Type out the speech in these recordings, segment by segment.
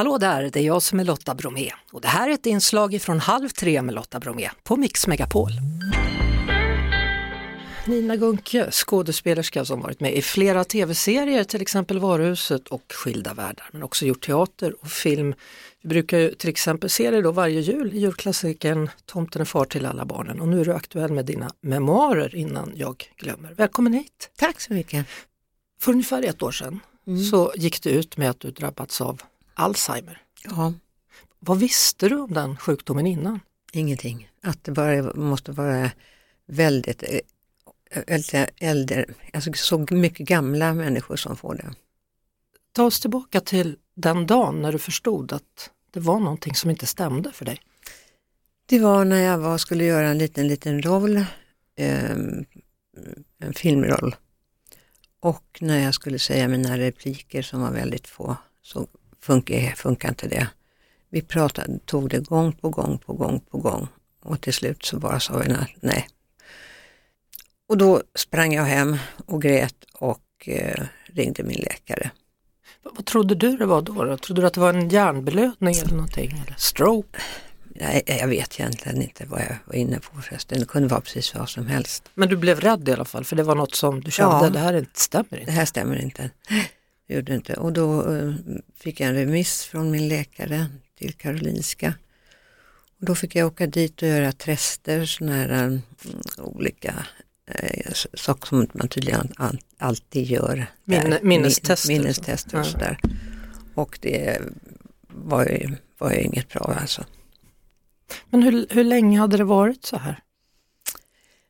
Hallå där, det är jag som är Lotta Bromé och det här är ett inslag från Halv tre med Lotta Bromé på Mix Megapol. Nina Gunke, skådespelerska som varit med i flera tv-serier, till exempel Varuhuset och Skilda världar, men också gjort teater och film. Vi brukar ju till exempel se dig då varje jul i julklassikern Tomten är far till alla barnen och nu är du aktuell med dina memoarer innan jag glömmer. Välkommen hit! Tack så mycket. För ungefär ett år sedan mm. så gick det ut med att du drabbats av Alzheimer. Ja. Vad visste du om den sjukdomen innan? Ingenting. Att det bara måste vara väldigt äldre, äldre alltså så mycket gamla människor som får det. Ta oss tillbaka till den dagen när du förstod att det var någonting som inte stämde för dig. Det var när jag var, skulle göra en liten, liten roll, eh, en filmroll. Och när jag skulle säga mina repliker som var väldigt få så funkar, funkar inte det. Vi pratade, tog det gång på gång på gång på gång och till slut så bara sa vi nej. Och då sprang jag hem och grät och eh, ringde min läkare. Vad trodde du det var då? då? Trodde du att det var en hjärnblödning eller någonting? Eller stroke? Nej, jag vet egentligen inte vad jag var inne på förresten. Det kunde vara precis vad som helst. Men du blev rädd i alla fall för det var något som du kände, ja, det här stämmer inte? Det här stämmer inte. Gjorde inte. Och då uh, fick jag en remiss från min läkare till Karolinska. Och då fick jag åka dit och göra tester, sådana här um, olika uh, saker som man tydligen alltid gör. Min, minnestester. Minnestester och sådär. Och det var ju, var ju inget bra alltså. Men hur, hur länge hade det varit så här?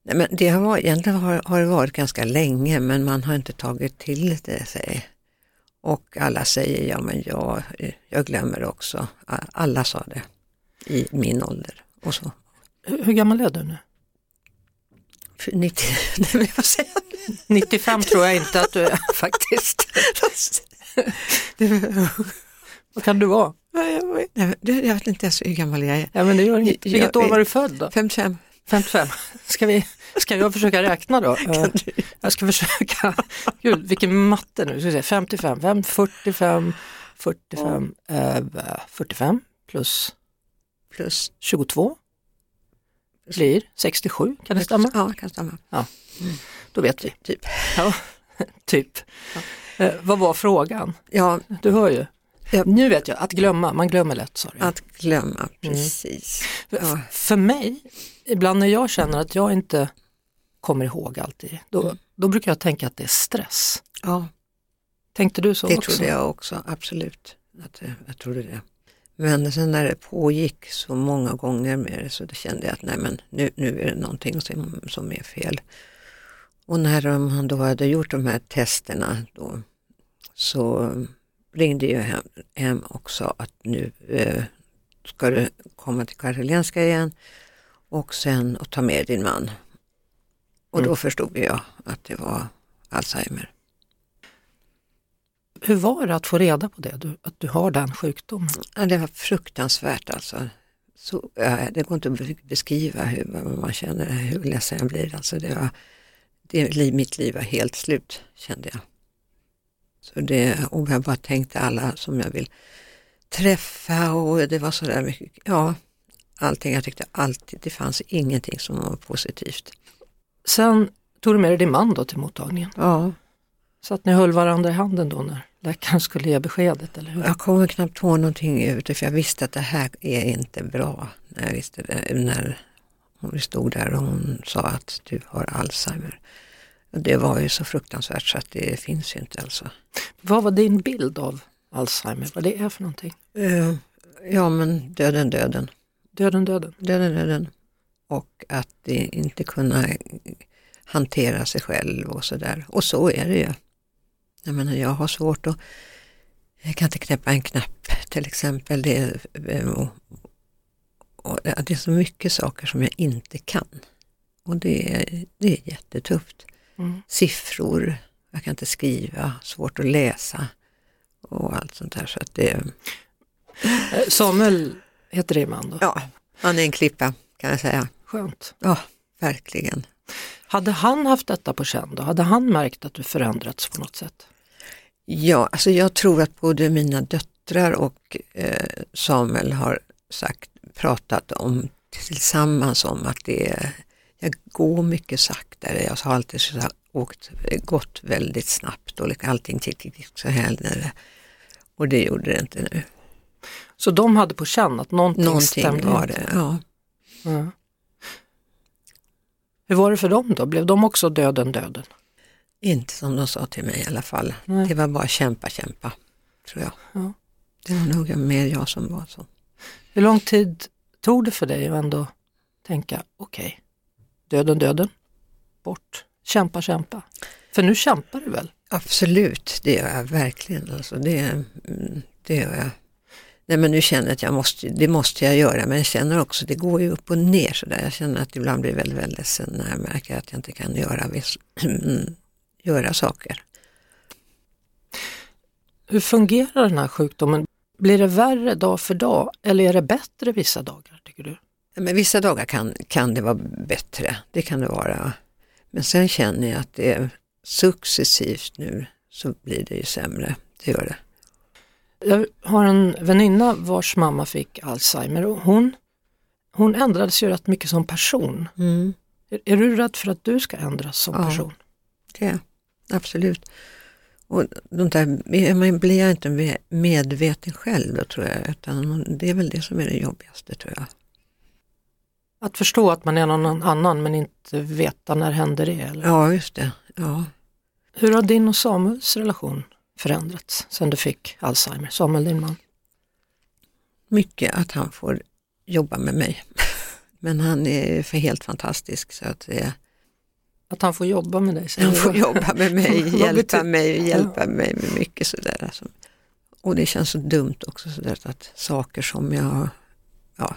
Nej, men det har egentligen har, har det varit ganska länge men man har inte tagit till det sig. Och alla säger ja men jag, jag glömmer också. Alla sa det i min ålder. Och så. Hur, hur gammal är du nu? 90, nej, vad säger 95 tror jag inte att du är faktiskt. Vad kan du vara? Jag vet, jag vet inte ens hur gammal jag är. Ja, men det gör inget. Vilket år var du född då? 55. 55. Ska, vi, ska jag försöka räkna då? jag ska försöka. Gud, vilken matte nu. Ska se, 55, 5, 45, 45, eh, 45 plus, plus 22 blir 67, kan det stämma? Ja, det kan stämma. Ja. Då vet vi. Typ. Ja, typ. Ja. Eh, vad var frågan? Ja. Du hör ju. Ja. Nu vet jag, att glömma, man glömmer lätt. Sorry. Att glömma, mm. precis. Mm. Ja. För mig, ibland när jag känner att jag inte kommer ihåg alltid, då, mm. då brukar jag tänka att det är stress. Ja. Tänkte du så det också? Det trodde jag också, absolut. Att, jag trodde det. Men sen när det pågick så många gånger med det så kände jag att nej men nu, nu är det någonting som, som är fel. Och när de då hade gjort de här testerna då, så ringde jag hem, hem och sa att nu eh, ska du komma till Karolinska igen och sen och ta med din man. Och mm. då förstod jag att det var Alzheimer. Hur var det att få reda på det, du, att du har den sjukdomen? Ja, det var fruktansvärt alltså. Så, ja, det går inte att beskriva hur man känner, hur ledsen jag blir. Alltså det var, det, mitt liv var helt slut kände jag. Så det, och jag bara tänkte alla som jag vill träffa och det var sådär mycket, ja, allting. Jag tyckte alltid, det fanns ingenting som var positivt. Sen tog du med dig din man då till mottagningen? Ja. Så att ni höll varandra i handen då när läkaren skulle ge beskedet, eller hur? Jag kommer knappt ihåg någonting ute för jag visste att det här är inte bra. När jag visste det, när hon stod där och hon sa att du har Alzheimer. Det var ju så fruktansvärt så att det finns ju inte alltså. Vad var din bild av Alzheimer, vad det är för någonting? Uh, ja men döden, döden. Döden, döden? Döden, döden. Och att inte kunna hantera sig själv och sådär. Och så är det ju. Jag menar jag har svårt att, jag kan inte knäppa en knapp till exempel. Det, och, och det är så mycket saker som jag inte kan. Och det, det är jättetufft. Mm. Siffror, jag kan inte skriva, svårt att läsa och allt sånt där. Så att det... Eh, Samuel heter din man då? Ja, han är en klippa kan jag säga. Skönt. Ja, verkligen. Hade han haft detta på känn då? Hade han märkt att du förändrats på något sätt? Ja, alltså jag tror att både mina döttrar döttrar och eh, Samuel har sagt, pratat om tillsammans om att det är, jag går mycket saktare, jag har alltid så åkt, gått väldigt snabbt och liksom allting gick så här. Och det gjorde det inte nu. Så de hade på känn att någonting, någonting stämde var det, ja. Ja. Hur var det för dem då? Blev de också döden döden? Inte som de sa till mig i alla fall. Nej. Det var bara kämpa, kämpa, tror jag. Ja. Det var nog mer jag som var så. Hur lång tid tog det för dig att ändå tänka, okej, döden döden, bort, kämpa kämpa. För nu kämpar du väl? Absolut, det gör jag verkligen. Alltså det, mm, det gör jag. Nej men nu känner jag att jag måste, det måste jag göra men jag känner också, det går ju upp och ner sådär. Jag känner att ibland blir väldigt, väldigt ledsen när jag märker att jag inte kan göra, viss, göra saker. Hur fungerar den här sjukdomen? Blir det värre dag för dag eller är det bättre vissa dagar tycker du? Men vissa dagar kan, kan det vara bättre, det kan det vara. Men sen känner jag att det är successivt nu så blir det ju sämre, det gör det. Jag har en väninna vars mamma fick Alzheimer och hon, hon ändrades ju rätt mycket som person. Mm, Är, är du rädd för att du ska ändras som Ja. person? det är absolut. Och de där, man blir jag inte me- medveten själv då tror jag, utan det är väl det som är det jobbigaste tror jag. Att förstå att man är någon annan men inte veta när händer det? Eller? Ja, just det. Ja. Hur har din och Samuels relation förändrats sedan du fick Alzheimer? Samuel, din man. Mycket att han får jobba med mig. Men han är för helt fantastisk så att det, Att han får jobba med dig? han får jobba med mig, hjälpa mig, hjälpa mig med mycket sådär. Alltså. Och det känns så dumt också sådär att saker som jag, ja,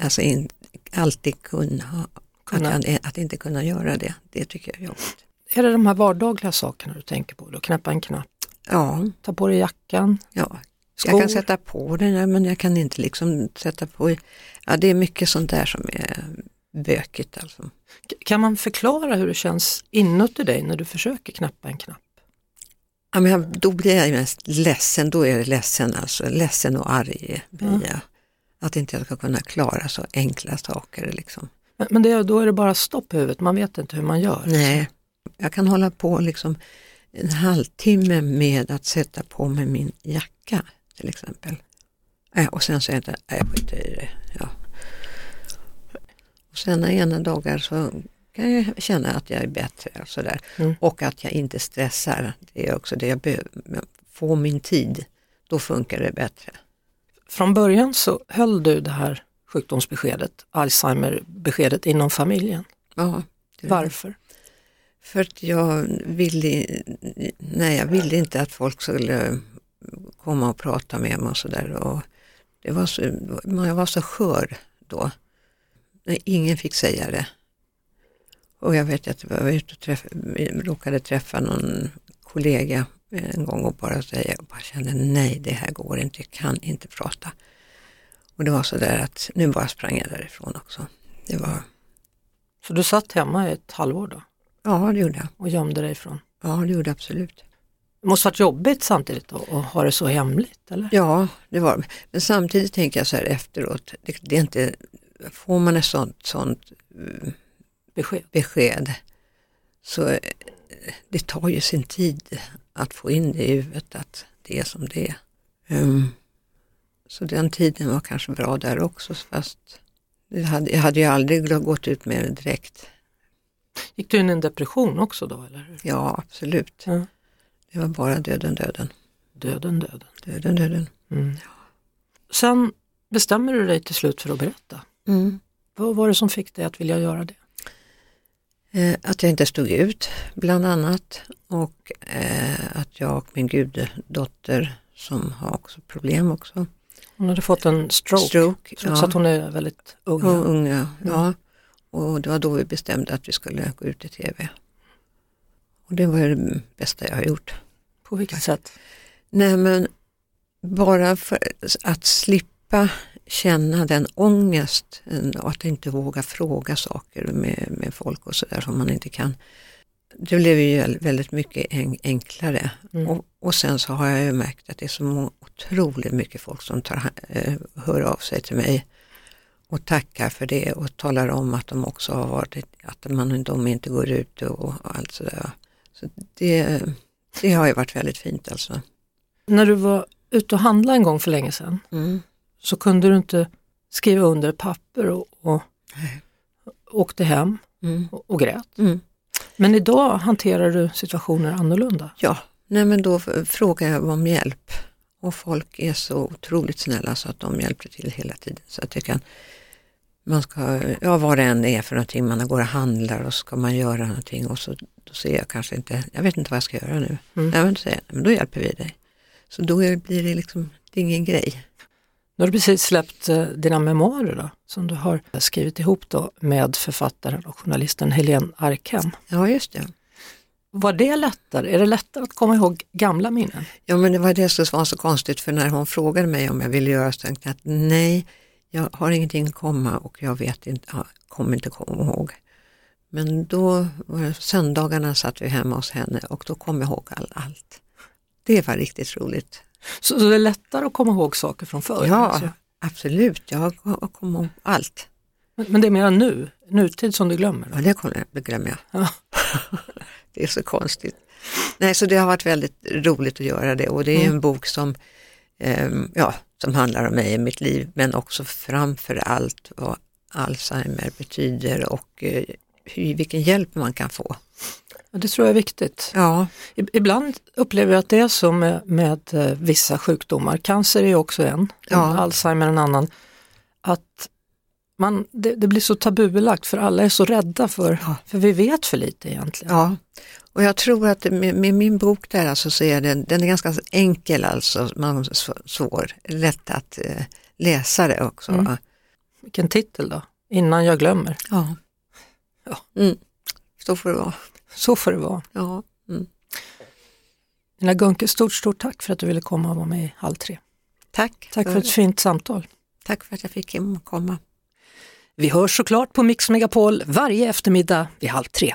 alltså in, alltid kunna, Kunna. Att, att inte kunna göra det, det tycker jag är jobbigt. Är det de här vardagliga sakerna du tänker på? Då? Knäppa en knapp, Ja, ta på dig jackan, ja. skor? Jag kan sätta på den ja, men jag kan inte liksom sätta på, ja det är mycket sånt där som är bökigt alltså. Kan man förklara hur det känns inuti dig när du försöker knäppa en knapp? Ja, men då blir jag mest ledsen, då är det ledsen alltså, ledsen och arg blir Mm. jag. Att inte jag ska kunna klara så enkla saker liksom. Men, men det, då är det bara stopp i huvudet, man vet inte hur man gör. Nej, jag kan hålla på liksom en halvtimme med att sätta på mig min jacka till exempel. Äh, och sen är jag inte, äh, jag skiter i det. Ja. Och sen ena dagar så kan jag känna att jag är bättre och sådär. Mm. Och att jag inte stressar. Det är också det jag behöver. Få min tid, då funkar det bättre. Från början så höll du det här sjukdomsbeskedet, Alzheimer-beskedet inom familjen. Ja, Varför? För att jag ville, nej, jag ville inte att folk skulle komma och prata med mig och sådär. Det var så, jag var så skör då. Nej, ingen fick säga det. Och jag vet att jag var ute och träffa, råkade träffa någon kollega en gång och bara säga, och bara kände nej det här går inte, jag kan inte prata. Och det var så där att nu bara sprang jag därifrån också. Det var, Så du satt hemma i ett halvår då ja det gjorde jag. och gömde dig från? Ja det gjorde jag absolut. Det måste varit jobbigt samtidigt att att ha det så hemligt eller? Ja, det var. Men samtidigt tänker jag så här efteråt, det, det är inte, får man ett sånt, sånt eh, Besked. besked så eh, det tar ju sin tid att få in det i huvudet att det är som det är. Ehm, så den tiden var kanske bra där också fast jag hade, jag hade ju aldrig gått ut med det direkt. Gick du in i en depression också då eller? hur? Ja, absolut. Ja. Det var bara döden, döden, Döden, döden. döden, döden. Mm. Sen bestämmer du dig till slut för att berätta. Mm. Vad var det som fick dig att vilja göra det? Eh, att jag inte stod ut bland annat och eh, att jag och min guddotter som har också problem också. Hon hade fått en stroke, Stroke, trots ja. att hon är väldigt ung. Och unga, ja. Och det var då vi bestämde att vi skulle gå ut i tv. Och det var det bästa jag har gjort. På vilket sätt? Nej men bara för att slippa känna den ångesten och att inte våga fråga saker med, med folk och sådär som man inte kan. det blev ju väldigt mycket enklare. Mm. Och, och, sen så har jag ju märkt att det är så otroligt mycket folk som tar, eh, hör av sig till mig och tackar för det och talar om att de också har varit, att man, de inte går ut och allt sådär. Så det, det har ju varit väldigt fint alltså. När du var ute och handlade en gång för länge sedan mm. Så kunde du inte skriva under papper och, och åkte hem mm. och, och grät. Mm. Men idag hanterar du situationer annorlunda? Ja, nej men då frågar jag om hjälp och folk är så otroligt snälla så att de hjälper till hela tiden. Så att jag kan, man ska, ja vad det än är för någonting, man går och handlar och ska man göra någonting och så då ser jag kanske inte, jag vet inte vad jag ska göra nu. Mm. Nej, men, då säger jag, men då hjälper vi dig. Så då blir det liksom, det är ingen grej. Nu har du precis släppt eh, dina memoarer då, som du har skrivit ihop då med författaren och journalisten Helene Arkhem. Ja, just det. Var det lättare? Är det lättare att komma ihåg gamla minnen? Ja, men det var det som var så konstigt för när hon frågade mig om jag ville göra så tänkte jag att nej, jag har ingenting att komma och jag vet inte, jag kommer inte komma ihåg. Men då söndagarna satt vi hemma hos henne och då kom jag ihåg all, allt. Det var riktigt roligt. Så, så, det är lättare att komma ihåg saker från förr? Ja, alltså. absolut. Jag kommer ihåg allt. Men, men, det är mer nu, nutid som du glömmer? Då? Ja, det, kommer, det glömmer jag. Ja. det är så konstigt. Nej, så det har varit väldigt roligt att göra det och det är mm. en bok som, eh, ja, som handlar om mig i mitt liv men också framför allt vad Alzheimer betyder och eh, hur, vilken hjälp man kan få. Ja, det tror jag är viktigt. Ja. Ibland upplever jag att det är så med, med eh, vissa sjukdomar, cancer är också en, ja. Alzheimer en annan, att man, det, det, blir så tabubelagt för alla är så rädda för, ja. för vi vet för lite egentligen. Ja, och jag tror att med, med min bok där alltså så är den, den är ganska enkel alltså, man svår, lätt att eh, läsa det också. Mm. Vilken titel då? Innan jag glömmer. Ja. ja. Mm. Så får det vara. Så får det vara. Ja. Mm. Nina Gunke, stort, stort tack för att du ville komma och vara med i Halv tre. Tack. Tack för, för ett fint samtal. Tack för att jag fick komma. Vi hörs såklart på Mix Megapol varje eftermiddag vid halv tre.